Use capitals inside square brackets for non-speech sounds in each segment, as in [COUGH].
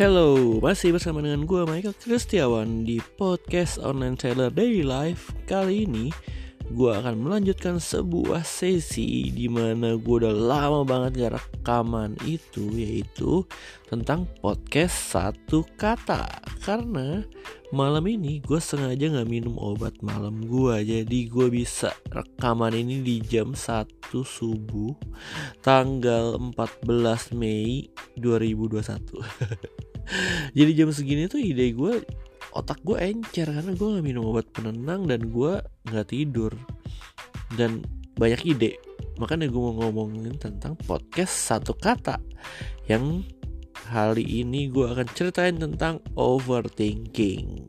Hello, masih bersama dengan gue Michael Kristiawan di podcast online trailer Daily Life. Kali ini gue akan melanjutkan sebuah sesi di mana gue udah lama banget gak rekaman itu Yaitu tentang podcast satu kata. Karena malam ini gue sengaja gak minum obat malam gue Jadi gue bisa rekaman ini di jam 1 subuh Tanggal 14 Mei 2021 [LAUGHS] [LAUGHS] jadi jam segini tuh ide gue otak gue encer karena gue nggak minum obat penenang dan gue nggak tidur. Dan banyak ide. Makanya gue mau ngomongin tentang podcast satu kata yang kali ini gue akan ceritain tentang overthinking.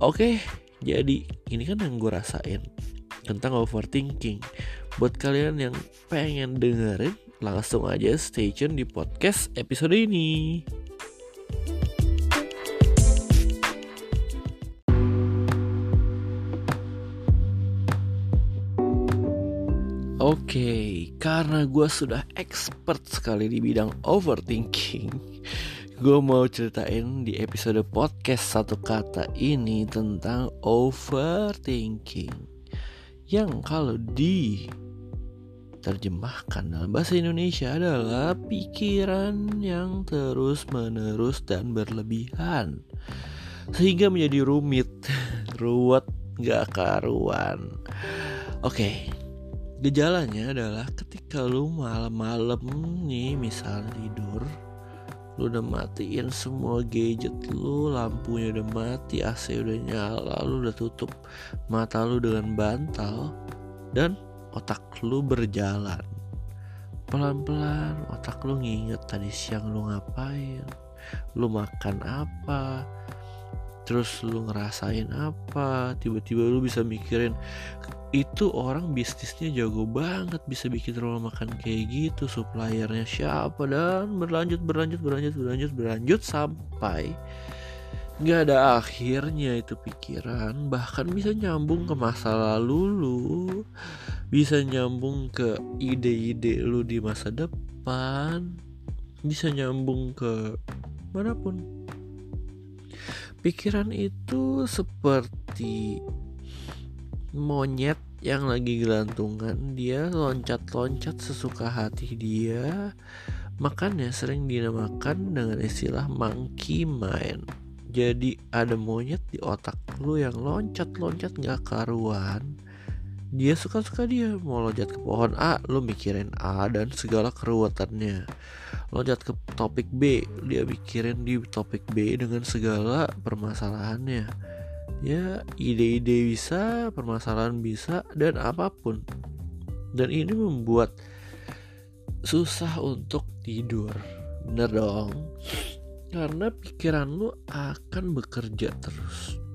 Oke jadi ini kan yang gue rasain tentang overthinking. Buat kalian yang pengen dengerin langsung aja stay tune di podcast episode ini. Oke, okay, karena gue sudah expert sekali di bidang overthinking Gue mau ceritain di episode podcast satu kata ini tentang overthinking Yang kalau di terjemahkan dalam bahasa Indonesia adalah pikiran yang terus menerus dan berlebihan Sehingga menjadi rumit, [LAUGHS] ruwet, gak karuan. Oke, okay, Gejalanya adalah ketika lu malam-malam nih misal tidur Lu udah matiin semua gadget lu Lampunya udah mati, AC udah nyala Lu udah tutup mata lu dengan bantal Dan otak lu berjalan. Pelan-pelan otak lu nginget tadi siang lu ngapain Lu makan apa Terus lu ngerasain apa? Tiba-tiba lu bisa mikirin itu orang bisnisnya jago banget bisa bikin rumah makan kayak gitu suppliernya siapa? Dan berlanjut berlanjut berlanjut berlanjut berlanjut sampai nggak ada akhirnya itu pikiran. Bahkan bisa nyambung ke masa lalu lu bisa nyambung ke ide-ide lu di masa depan bisa nyambung ke mana pun pikiran itu seperti monyet yang lagi gelantungan. Dia loncat-loncat sesuka hati dia. Makanya sering dinamakan dengan istilah monkey mind. Jadi ada monyet di otak lu yang loncat-loncat gak karuan dia suka-suka dia mau loncat ke pohon A lu mikirin A dan segala keruwetannya loncat ke topik B dia mikirin di topik B dengan segala permasalahannya. Ya ide-ide bisa permasalahan bisa dan apa pun. Dan ini membuat susah untuk tidur. Bener dong? Karena pikiran lu akan bekerja terus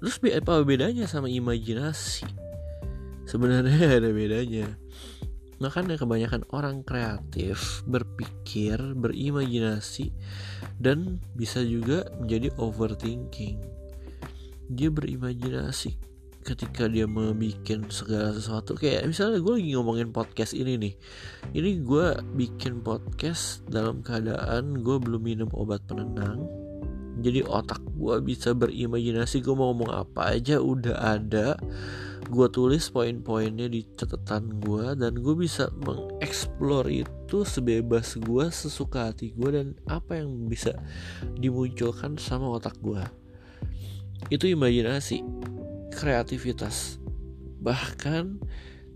terus apa bedanya sama imajinasi? Sebenarnya [LAUGHS] ada bedanya. Makanya kebanyakan orang kreatif berpikir, berimajinasi dan bisa juga menjadi overthinking. Dia berimajinasi. Ketika dia membuat segala sesuatu kayak misalnya gue lagi ngomongin podcast ini nih. Ini gue bikin podcast dalam keadaan gue belum minum obat penenang jadi otak gue bisa berimajinasi gue mau ngomong apa aja udah ada. Gue tulis poin-poinnya di catatan gue dan gue bisa mengeksplor itu sebebas gue sesuka hati gue dan apa yang bisa dimunculkan sama otak gue itu imajinasi kreativitas. Bahkan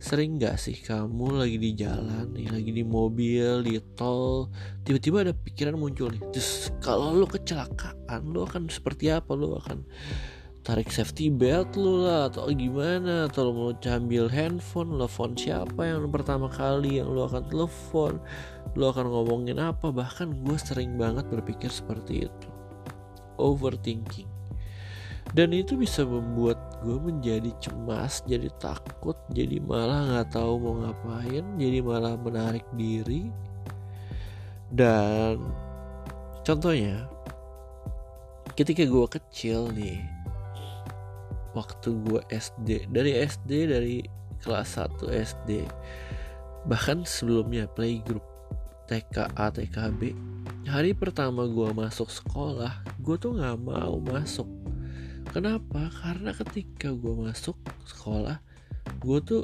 sering gak sih kamu lagi di jalan nih lagi di mobil di tol tiba-tiba ada pikiran muncul nih terus kalau lo kecelakaan lo akan seperti apa? Lo akan tarik safety belt lu lah atau gimana? Atau lu mau cambil handphone telepon siapa yang pertama kali yang lu akan telepon? Lu akan ngomongin apa? Bahkan gue sering banget berpikir seperti itu. Overthinking dan itu bisa membuat gue menjadi cemas jadi takut jadi malah nggak tahu mau ngapain jadi malah menarik diri. Dan contohnya ketika gue kecil nih waktu gue SD dari SD dari kelas 1 SD bahkan sebelumnya playgroup TKA TKB hari pertama gue masuk sekolah gue tuh nggak mau masuk kenapa? Karena ketika gue masuk sekolah gue tuh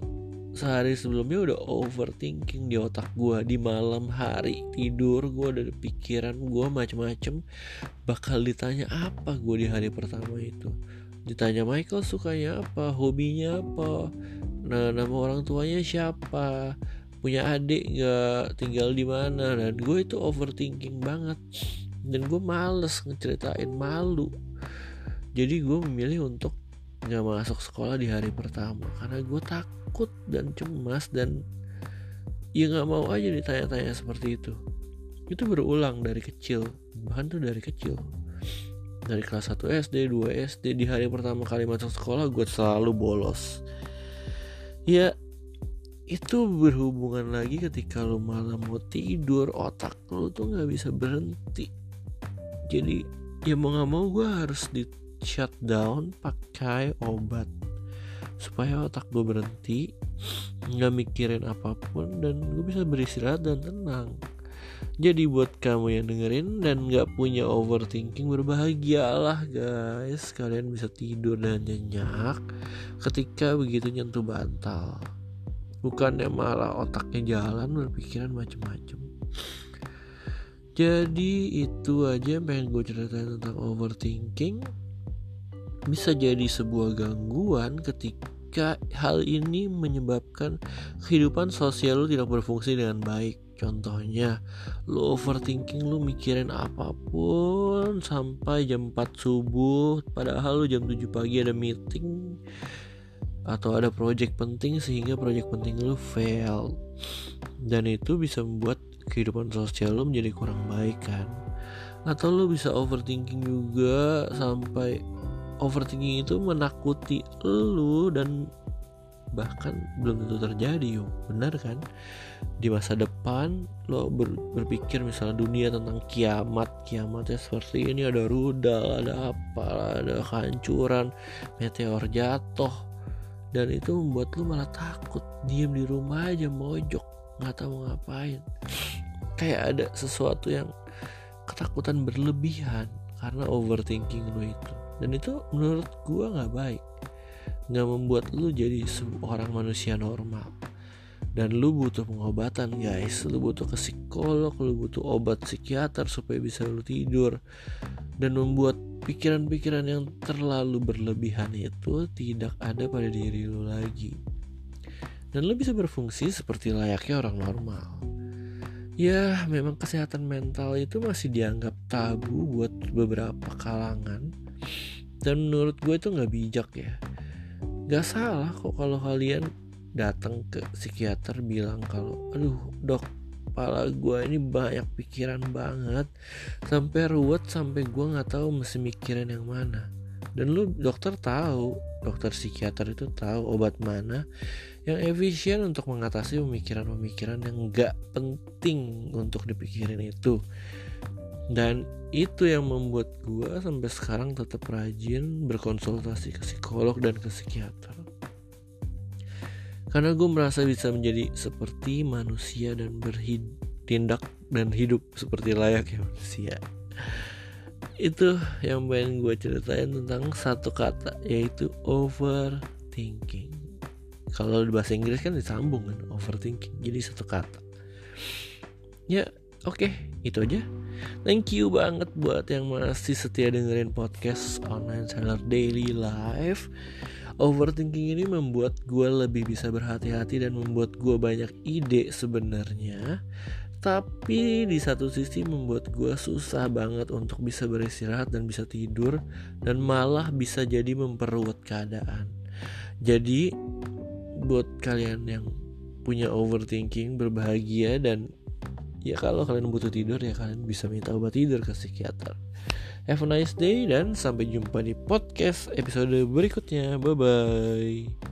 sehari sebelumnya udah overthinking di otak gue di malam hari tidur gue udah pikiran gue macem-macem. Bakal ditanya apa gue di hari pertama itu? Ditanya Michael sukanya apa hobinya apa? Nah nama orang tuanya siapa? Punya adik nggak? Tinggal di mana? Dan gue itu overthinking banget. Dan gue males ngeceritain malu jadi gue memilih untuk nggak masuk sekolah di hari pertama karena gue takut dan cemas dan ya nggak mau aja ditanya-tanya seperti itu. Itu berulang dari kecil bahkan tuh dari kecil. Dari kelas 1 SD 2 SD di hari pertama kali masuk sekolah gue selalu bolos. Ya itu berhubungan lagi ketika lo malam mau tidur otak lo tuh nggak bisa berhenti. Jadi ya mau nggak mau gue harus di shutdown pakai obat supaya otak gue berhenti nggak mikirin apa pun dan gue bisa beristirahat dan tenang. Jadi buat kamu yang dengerin dan nggak punya overthinking berbahagialah guys. Kalian bisa tidur dan nyenyak ketika begitu nyentuh bantal. Bukannya malah otaknya jalan berpikiran macem-macem. Jadi itu aja yang pengen gue ceritain tentang overthinking bisa jadi sebuah gangguan ketika hal ini menyebabkan kehidupan sosial lu tidak berfungsi dengan baik. Contohnya, lu overthinking lu mikirin apa pun sampai jam 4 subuh, padahal lu jam 7 pagi ada meeting atau ada project penting sehingga project penting lu fail. Dan itu bisa membuat kehidupan sosial lu menjadi kurang baik kan. Atau lu bisa overthinking juga sampai overthinking itu menakuti lu dan bahkan belum tentu terjadi yo benar kan? Di masa depan lo ber, berpikir misalnya dunia tentang kiamat kiamatnya seperti ini ada rudal ada apa ada kehancuran meteor jatuh. Dan itu membuat lo malah takut. Diem di rumah aja mojok nggak tahu ngapain. Kayak ada sesuatu yang ketakutan berlebihan karena overthinking lo itu dan itu menurut gue nggak baik. Nggak membuat lu jadi seorang manusia normal. Dan lu butuh pengobatan guys. Lu butuh ke psikolog lu butuh obat psikiater supaya bisa lu tidur. Dan membuat pikiran-pikiran yang terlalu berlebihan itu tidak ada pada diri lu lagi. Dan lu bisa berfungsi seperti layaknya orang normal. Ya memang kesehatan mental itu masih dianggap tabu buat beberapa kalangan dan menurut gue itu nggak bijak ya. Nggak salah kok kalau kalian datang ke psikiater bilang kalau aduh dok kepala gue ini banyak pikiran banget. Sampai ruwet sampai gue nggak tahu mesti mikirin yang mana. Dan lu dokter tahu dokter psikiater itu tahu obat mana yang efisien untuk mengatasi pemikiran-pemikiran yang nggak penting untuk dipikirin itu dan itu yang membuat gue sampai sekarang tetap rajin berkonsultasi ke psikolog dan ke psikiater. Karena gue merasa bisa menjadi seperti manusia dan bertindak dan hidup seperti layaknya manusia. Itu yang pengen gue ceritain tentang satu kata yaitu overthinking. Kalau di bahasa Inggris kan disambung kan overthinking. Jadi satu kata. Ya oke okay, itu aja Thank you banget buat yang masih setia dengerin podcast Online Seller Daily Life. Overthinking ini membuat gue lebih bisa berhati-hati dan membuat gue banyak ide sebenarnya. Tapi di satu sisi membuat gue susah banget untuk bisa beristirahat dan bisa tidur dan malah bisa jadi memperluat keadaan. Jadi buat kalian yang punya overthinking berbahagia dan ya kalau kalian butuh tidur ya kalian bisa minta obat tidur ke psikiater. Have a nice day dan sampai jumpa di podcast episode berikutnya. Bye bye